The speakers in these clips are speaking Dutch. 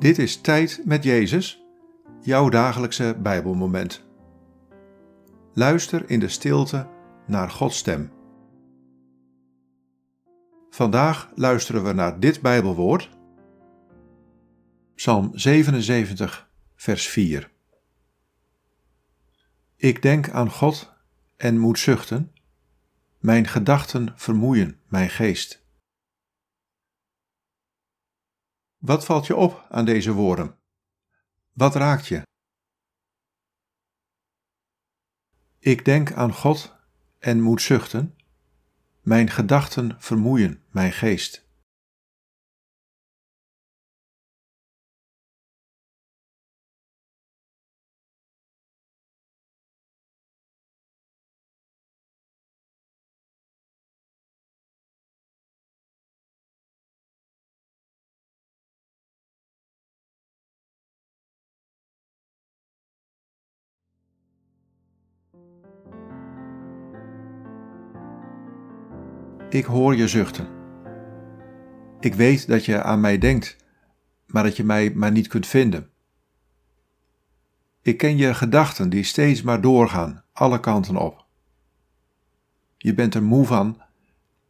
Dit is Tijd met Jezus, jouw dagelijkse Bijbelmoment. Luister in de stilte naar Gods stem. Vandaag luisteren we naar dit Bijbelwoord, Psalm 77, vers 4. Ik denk aan God en moet zuchten, mijn gedachten vermoeien mijn geest. Wat valt je op aan deze woorden? Wat raakt je? Ik denk aan God en moet zuchten. Mijn gedachten vermoeien mijn geest. Ik hoor je zuchten. Ik weet dat je aan mij denkt, maar dat je mij maar niet kunt vinden. Ik ken je gedachten die steeds maar doorgaan, alle kanten op. Je bent er moe van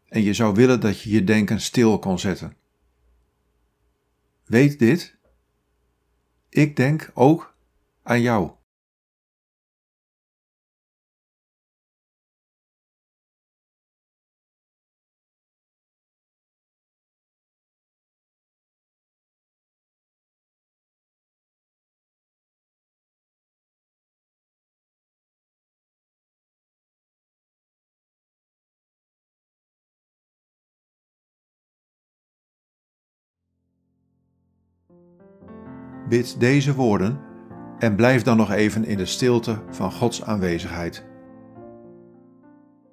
en je zou willen dat je je denken stil kon zetten. Weet dit? Ik denk ook aan jou. Bid deze woorden en blijf dan nog even in de stilte van Gods aanwezigheid.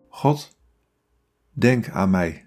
God, denk aan mij.